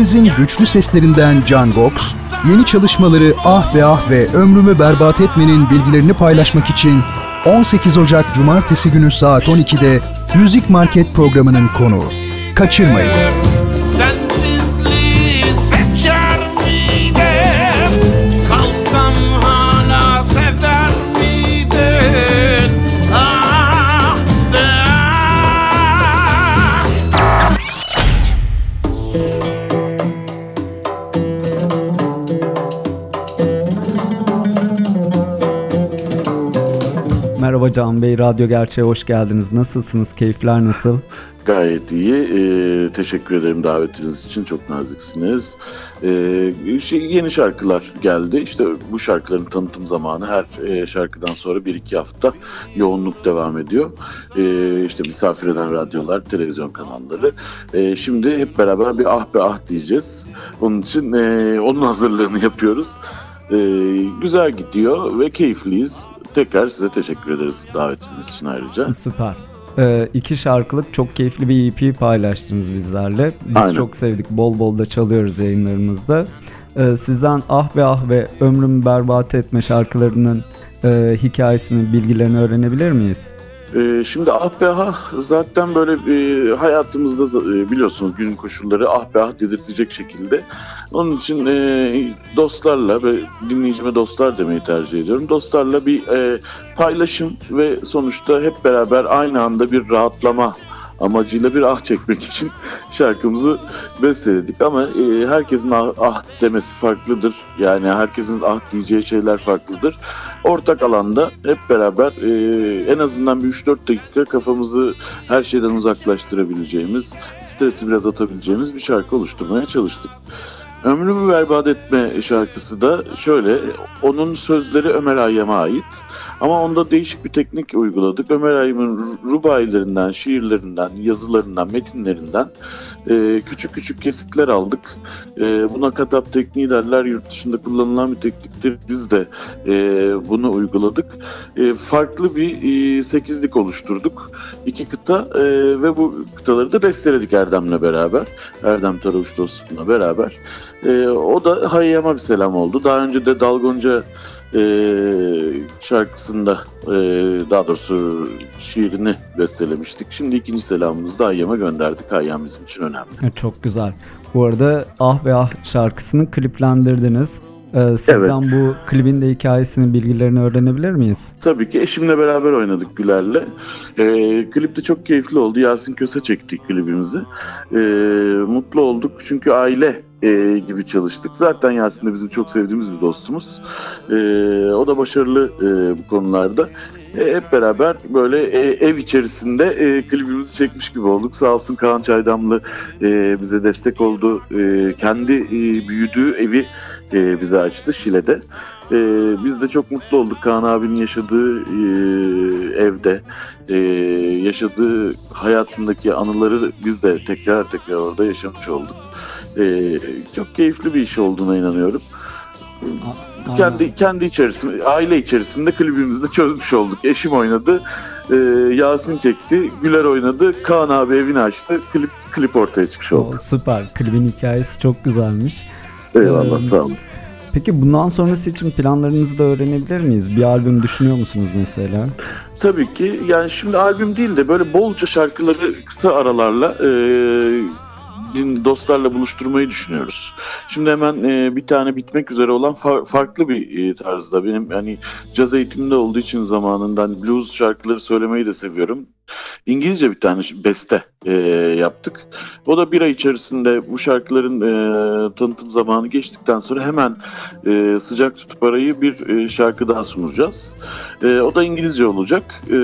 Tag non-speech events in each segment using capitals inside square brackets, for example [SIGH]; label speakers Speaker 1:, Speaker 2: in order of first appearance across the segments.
Speaker 1: Ülkemizin güçlü seslerinden Can Gox, yeni çalışmaları Ah Be Ah ve Ömrümü Berbat Etme'nin bilgilerini paylaşmak için 18 Ocak Cumartesi günü saat 12'de Müzik Market programının konuğu. Kaçırmayın.
Speaker 2: Merhaba Can Bey, Radyo Gerçeğe hoş geldiniz. Nasılsınız? Keyifler nasıl?
Speaker 3: Gayet iyi. Ee, teşekkür ederim davetiniz için. Çok naziksiniz. Ee, şey, yeni şarkılar geldi. İşte bu şarkıların tanıtım zamanı her e, şarkıdan sonra bir iki hafta yoğunluk devam ediyor. Ee, işte misafir eden radyolar, televizyon kanalları. Ee, şimdi hep beraber bir ah be ah diyeceğiz. Onun için e, onun hazırlığını [LAUGHS] yapıyoruz. Ee, güzel gidiyor ve keyifliyiz. Tekrar size teşekkür ederiz davetiniz için ayrıca.
Speaker 2: Süper. Ee, iki şarkılık çok keyifli bir EP paylaştınız bizlerle. Biz
Speaker 3: Aynen.
Speaker 2: çok sevdik. Bol bol da çalıyoruz yayınlarımızda. Ee, sizden Ah Be Ah ve Ömrümü Berbat Etme şarkılarının e, hikayesini, bilgilerini öğrenebilir miyiz?
Speaker 3: Ee, şimdi ah be ah zaten böyle e, hayatımızda e, biliyorsunuz günün koşulları ah be ah dedirtecek şekilde. Onun için e, dostlarla ve dinleyicime dostlar demeyi tercih ediyorum. Dostlarla bir paylaşım ve sonuçta hep beraber aynı anda bir rahatlama amacıyla bir ah çekmek için [LAUGHS] şarkımızı besteledik ama e, herkesin ah, ah demesi farklıdır. Yani herkesin ah diyeceği şeyler farklıdır. Ortak alanda hep beraber e, en azından bir 3-4 dakika kafamızı her şeyden uzaklaştırabileceğimiz, stresi biraz atabileceğimiz bir şarkı oluşturmaya çalıştık. Ömrümü Berbat Etme şarkısı da şöyle, onun sözleri Ömer Hayyam'a ait ama onda değişik bir teknik uyguladık. Ömer Hayyam'ın rubailerinden, şiirlerinden, yazılarından, metinlerinden e, küçük küçük kesitler aldık. E, buna katap tekniği derler, yurt dışında kullanılan bir tekniktir. Biz de e, bunu uyguladık. Farklı bir sekizlik oluşturduk. İki kıta ve bu kıtaları da besteledik Erdem'le beraber. Erdem Taravuş dostumla beraber. E, o da Hayyam'a bir selam oldu. Daha önce de Dalgonca e, şarkısında e, daha doğrusu şiirini bestelemiştik. Şimdi ikinci selamımızı da Hayyam'a gönderdik. Hayyam bizim için önemli.
Speaker 2: Çok güzel. Bu arada Ah Be Ah şarkısını kliplendirdiniz. Ee, sizden
Speaker 3: Evet.
Speaker 2: bu klibin de hikayesini, bilgilerini öğrenebilir miyiz?
Speaker 3: Tabii ki eşimle beraber oynadık Güler'le. Ee, klip de çok keyifli oldu. Yasin Köse çektik klibimizi. Ee, mutlu olduk çünkü aile e, gibi çalıştık. Zaten Yasin de bizim çok sevdiğimiz bir dostumuz. Ee, o da başarılı e, bu konularda. E, hep beraber böyle e, ev içerisinde e, klibimizi çekmiş gibi olduk. Sağ olsun Kaan Çaydamlı e, bize destek oldu. E, kendi e, büyüdüğü evi e, bize açtı Şile'de. E, biz de çok mutlu olduk Kaan abinin yaşadığı e, evde, e, yaşadığı hayatındaki anıları biz de tekrar tekrar orada yaşamış olduk. E, çok keyifli bir iş olduğuna inanıyorum.
Speaker 2: A-
Speaker 3: Kendi kendi içerisinde, aile içerisinde klibimizde çözmüş olduk. Eşim oynadı, e, Yasin çekti, Güler oynadı, Kaan abi evini açtı, klip klip ortaya çıkmış oldu.
Speaker 2: süper. Klibin hikayesi çok güzelmiş.
Speaker 3: Eyvallah
Speaker 2: Ee,
Speaker 3: sağ olun.
Speaker 2: Peki bundan sonrası için planlarınızı da öğrenebilir miyiz? Bir albüm düşünüyor musunuz mesela?
Speaker 3: Tabii ki. Yani şimdi albüm değil de böyle bolca şarkıları kısa aralarla e, dostlarla buluşturmayı düşünüyoruz. Şimdi hemen e, bir tane bitmek üzere olan fa- farklı bir e, tarzda. Benim hani caz eğitiminde olduğu için zamanından blues şarkıları söylemeyi de seviyorum. İngilizce bir tane beste e, yaptık. O da bir ay içerisinde bu şarkıların e, tanıtım zamanı geçtikten sonra hemen e, sıcak tutup arayı bir e, şarkı daha sunacağız. E, o da İngilizce olacak. E,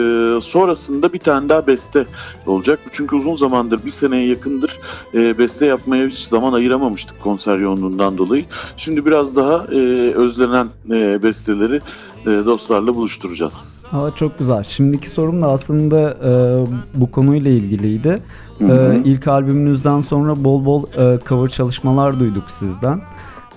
Speaker 3: sonrasında bir tane daha beste olacak. Çünkü uzun zamandır bir seneye yakındır e, beste yapmaya hiç zaman ayıramamıştık konser yoğunluğundan dolayı. Şimdi biraz daha e, özlenen e, besteleri e, dostlarla buluşturacağız.
Speaker 2: Aa, çok güzel. Şimdiki sorum da aslında e, bu konuyla ilgiliydi.
Speaker 3: Hı hı.
Speaker 2: E, ilk albümünüzden sonra bol bol e, cover çalışmalar duyduk sizden.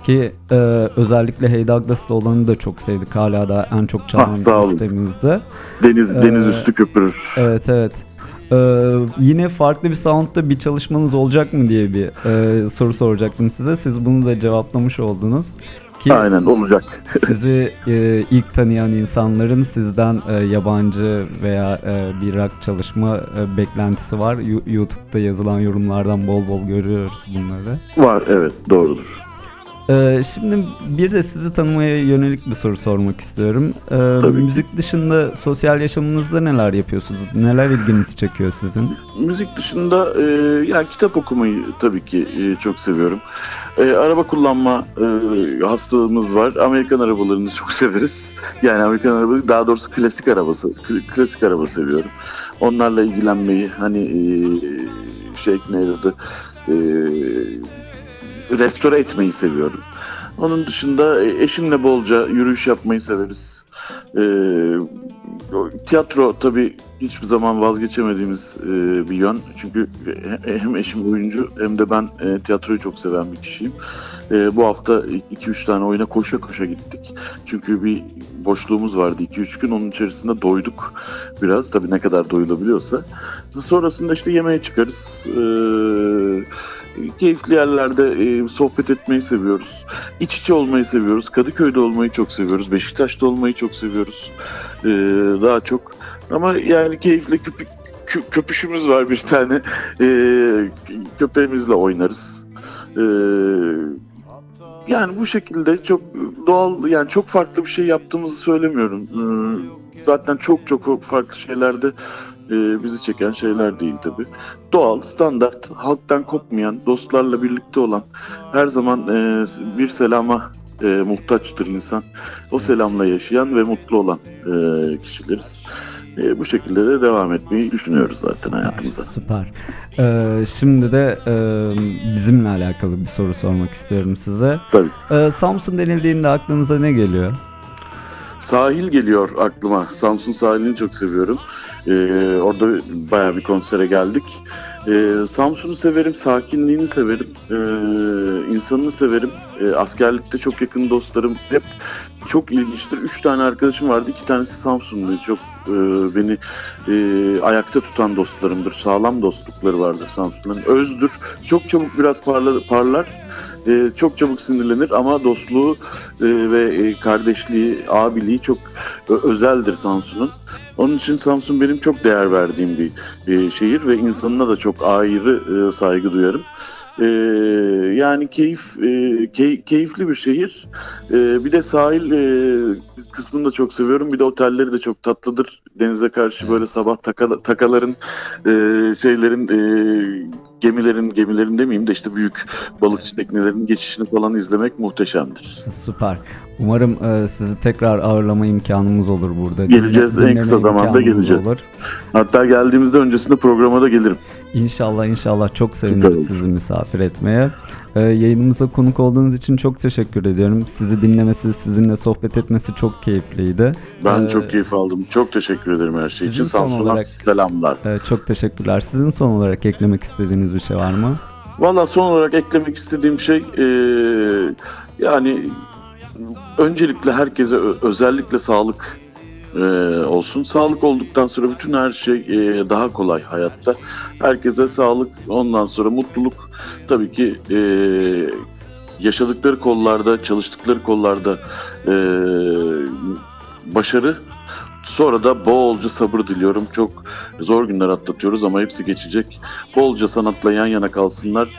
Speaker 2: Ki e, özellikle Hey Douglas'ta olanı da çok sevdik. Hala da en çok çalan
Speaker 3: Ah,
Speaker 2: listemizde.
Speaker 3: Deniz
Speaker 2: Ee,
Speaker 3: deniz üstü köpürür.
Speaker 2: Evet evet. E, yine farklı bir soundda bir çalışmanız olacak mı diye bir e, soru soracaktım size. Siz bunu da cevaplamış oldunuz. Ki
Speaker 3: Aynen olacak. [LAUGHS]
Speaker 2: Sizi e, ilk tanıyan insanların sizden e, yabancı veya e, bir rock çalışma e, beklentisi var. Yu- YouTube'da yazılan yorumlardan bol bol görüyoruz bunları.
Speaker 3: Var evet doğrudur.
Speaker 2: E, şimdi bir de sizi tanımaya yönelik bir soru sormak istiyorum. E,
Speaker 3: Tabii
Speaker 2: müzik dışında sosyal yaşamınızda neler yapıyorsunuz? Neler ilginizi çekiyor sizin?
Speaker 3: Müzik dışında e, yani kitap okumayı tabii ki e, çok seviyorum. E, araba kullanma e, hastalığımız var. Amerikan arabalarını [LAUGHS] çok severiz. Yani Amerikan araba daha doğrusu klasik arabası. kl- Klasik araba seviyorum. Onlarla ilgilenmeyi hani e, şey neydi e, restore etmeyi seviyorum. Onun dışında e, eşimle bolca yürüyüş yapmayı severiz. E, tiyatro tabii hiçbir zaman vazgeçemediğimiz e, bir yön. Çünkü he- hem eşim oyuncu hem de ben e, tiyatroyu çok seven bir kişiyim. E, bu hafta 2-3 tane oyuna koşa koşa gittik. Çünkü bir boşluğumuz vardı 2-3 gün. Onun içerisinde doyduk biraz. Tabii ne kadar doyulabiliyorsa. Sonrasında işte yemeğe çıkarız. E, keyifli yerlerde e, sohbet etmeyi seviyoruz. İç içe olmayı seviyoruz. Kadıköy'de olmayı çok seviyoruz. Beşiktaş'ta olmayı çok seviyoruz. E, daha çok. Ama yani keyifli köpük, kö- köpüşümüz var bir tane. E, köpeğimizle oynarız. E, yani bu şekilde çok doğal yani çok farklı bir şey yaptığımızı söylemiyorum. E, zaten çok çok farklı şeylerde e, bizi çeken şeyler değil tabii. Doğal, standart, halktan kopmayan, dostlarla birlikte olan, her zaman e, bir selama e, muhtaçtır insan. O selamla yaşayan ve mutlu olan e, kişileriz. E, bu şekilde de devam etmeyi düşünüyoruz zaten
Speaker 2: Süper,
Speaker 3: hayatımıza.
Speaker 2: Süper. Ee, şimdi de e, bizimle alakalı bir soru sormak istiyorum size.
Speaker 3: Tabii.
Speaker 2: Ee, Samsun denildiğinde aklınıza ne geliyor?
Speaker 3: Sahil geliyor aklıma. Samsun sahilini çok seviyorum. Ee, orada bayağı bir konsere geldik. Ee, Samsun'u severim, sakinliğini severim, ee, insanını severim. Ee, askerlikte çok yakın dostlarım hep çok ilginçtir. Üç tane arkadaşım vardı, iki tanesi Samsunlu. Çok e, beni e, ayakta tutan dostlarımdır. Sağlam dostlukları vardır Samsun'un. Özdür, çok çabuk biraz parlar, parlar. Ee, çok çabuk sinirlenir ama dostluğu e, ve e, kardeşliği, abiliği çok özeldir Samsun'un. Onun için Samsun benim çok değer verdiğim bir e, şehir ve insanına da çok ayrı e, saygı duyarım. E, yani keyif e, key- keyifli bir şehir. E, bir de sahil e, kısmını da çok seviyorum. Bir de otelleri de çok tatlıdır. Denize karşı böyle sabah taka- takaların e, şeylerin e, gemilerin gemilerin demeyeyim de işte büyük balıkçı teknelerin geçişini falan izlemek muhteşemdir.
Speaker 2: Süper. Umarım e, sizi tekrar ağırlama imkanımız olur burada.
Speaker 3: Geleceğiz, en
Speaker 2: Dinleme
Speaker 3: kısa zamanda geleceğiz.
Speaker 2: olur.
Speaker 3: Hatta geldiğimizde öncesinde programa da gelirim.
Speaker 2: İnşallah inşallah çok seviniriz sizi misafir etmeye. Ee, yayınımıza konuk olduğunuz için çok teşekkür ediyorum. Sizi dinlemesi, sizinle sohbet etmesi çok keyifliydi.
Speaker 3: Ben
Speaker 2: Ee,
Speaker 3: çok keyif aldım. Çok teşekkür ederim her şey için. Samsun'a
Speaker 2: olarak-
Speaker 3: selamlar.
Speaker 2: e, çok teşekkürler. Sizin son olarak eklemek istediğiniz bir şey var mı?
Speaker 3: Valla son olarak eklemek istediğim şey e, yani öncelikle herkese özellikle sağlık e, olsun. Sağlık olduktan sonra bütün her şey e, daha kolay hayatta. Herkese sağlık ondan sonra mutluluk tabii ki e, yaşadıkları kollarda çalıştıkları kollarda e, başarı Sonra da bolca sabır diliyorum. Çok zor günler atlatıyoruz ama hepsi geçecek. Bolca sanatla yan yana kalsınlar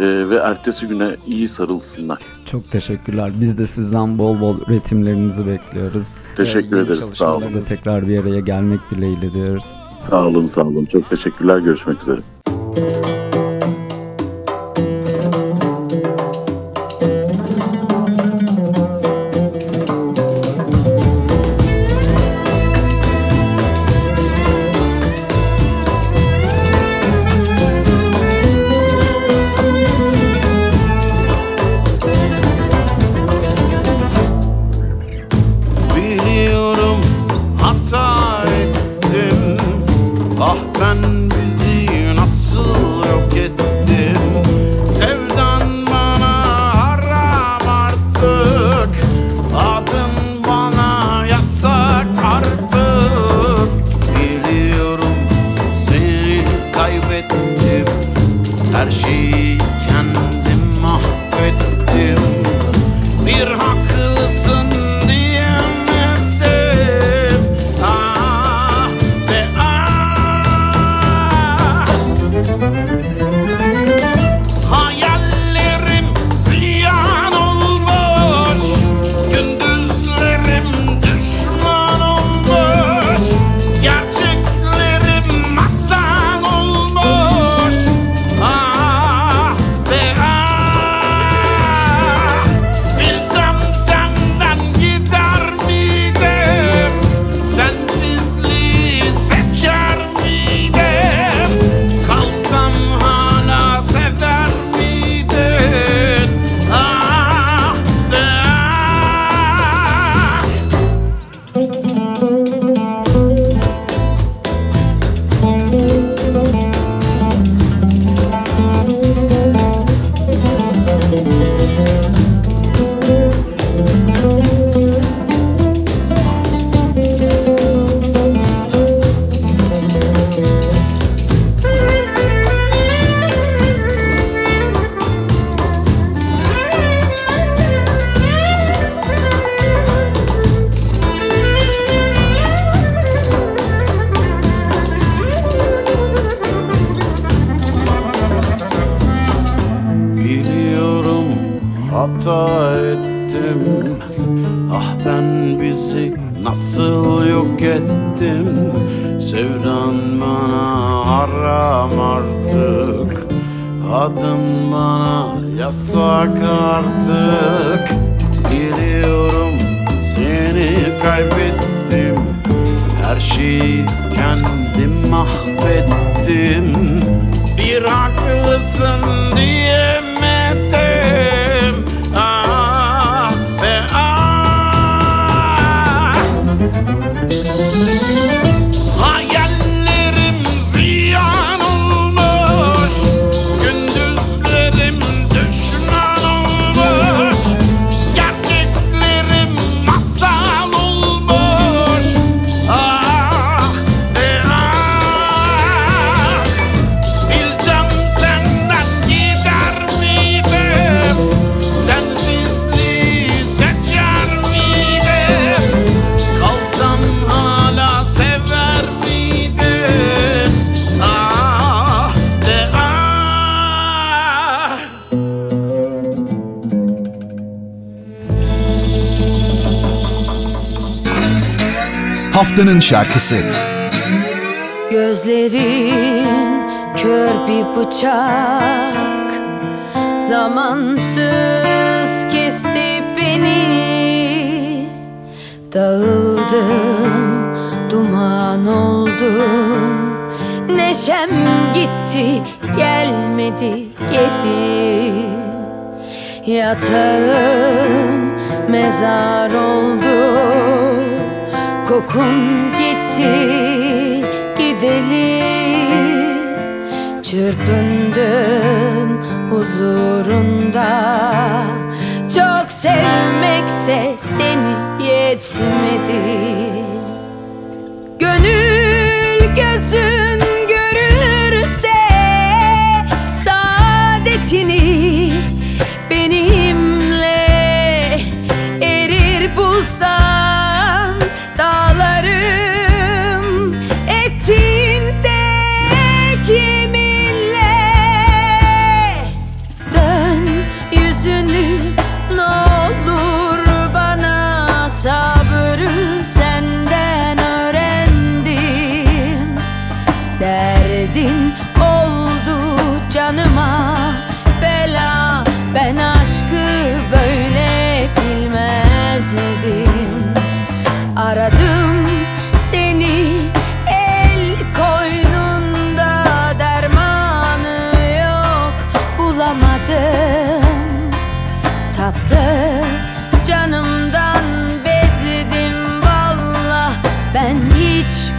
Speaker 3: e, ve ertesi güne iyi sarılsınlar.
Speaker 2: Çok teşekkürler. Biz de sizden bol bol üretimlerinizi bekliyoruz.
Speaker 3: Teşekkür
Speaker 2: yeni
Speaker 3: ederiz, sağ olun.
Speaker 2: tekrar bir araya gelmek dileğiyle diyoruz.
Speaker 3: Sağ olun, sağ olun. Çok teşekkürler. Görüşmek üzere.
Speaker 4: Nasılsın yasak artık. Biliyorum seni kaybettim. Her şeyi kendim mahvettim. Bir haklısın diyemedim
Speaker 1: Haftanın şarkısı.
Speaker 5: Gözlerin kör bir bıçak. Zamansız kesti beni. Dağıldım, duman oldum. Neşem gitti, gelmedi geri. Yatağım mezar oldu Kokun gitti gideli Çırpındım huzurunda. Çok sevmekse seni yetmedi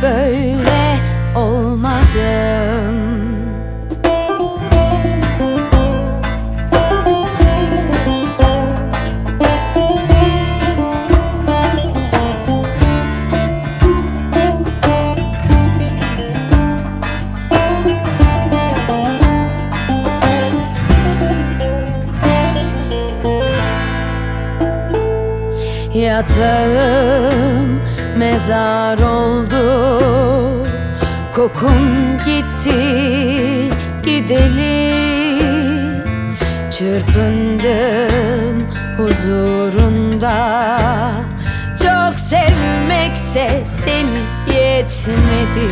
Speaker 5: böyle olmadım Kokun gitti gideli Çırpındım huzurunda. Çok sevmekse seni yetmedi.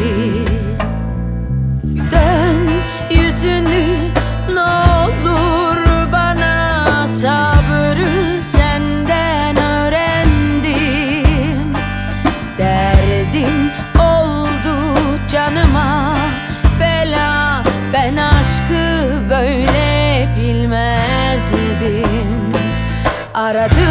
Speaker 5: Dön böyle bilmezdim. Aradım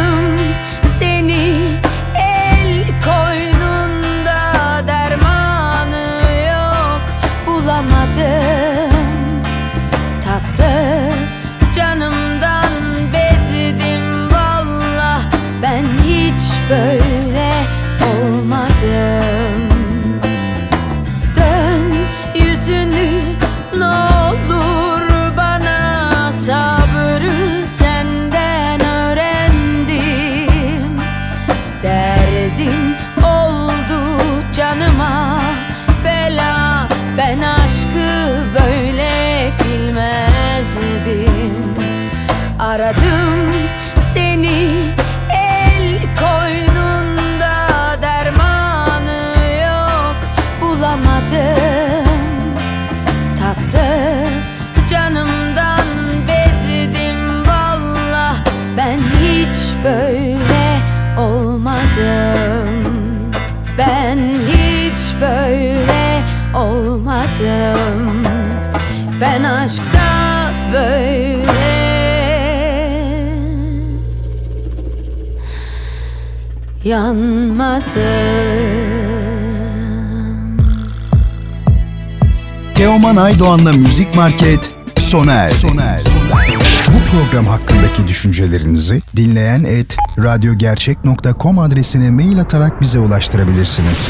Speaker 5: ben aşkta böyle yanmadım
Speaker 6: Teoman Aydoğan'la Müzik Market sona erdi.
Speaker 1: Bu program hakkındaki düşüncelerinizi dinleyen et radyogercek.com adresine mail atarak bize ulaştırabilirsiniz.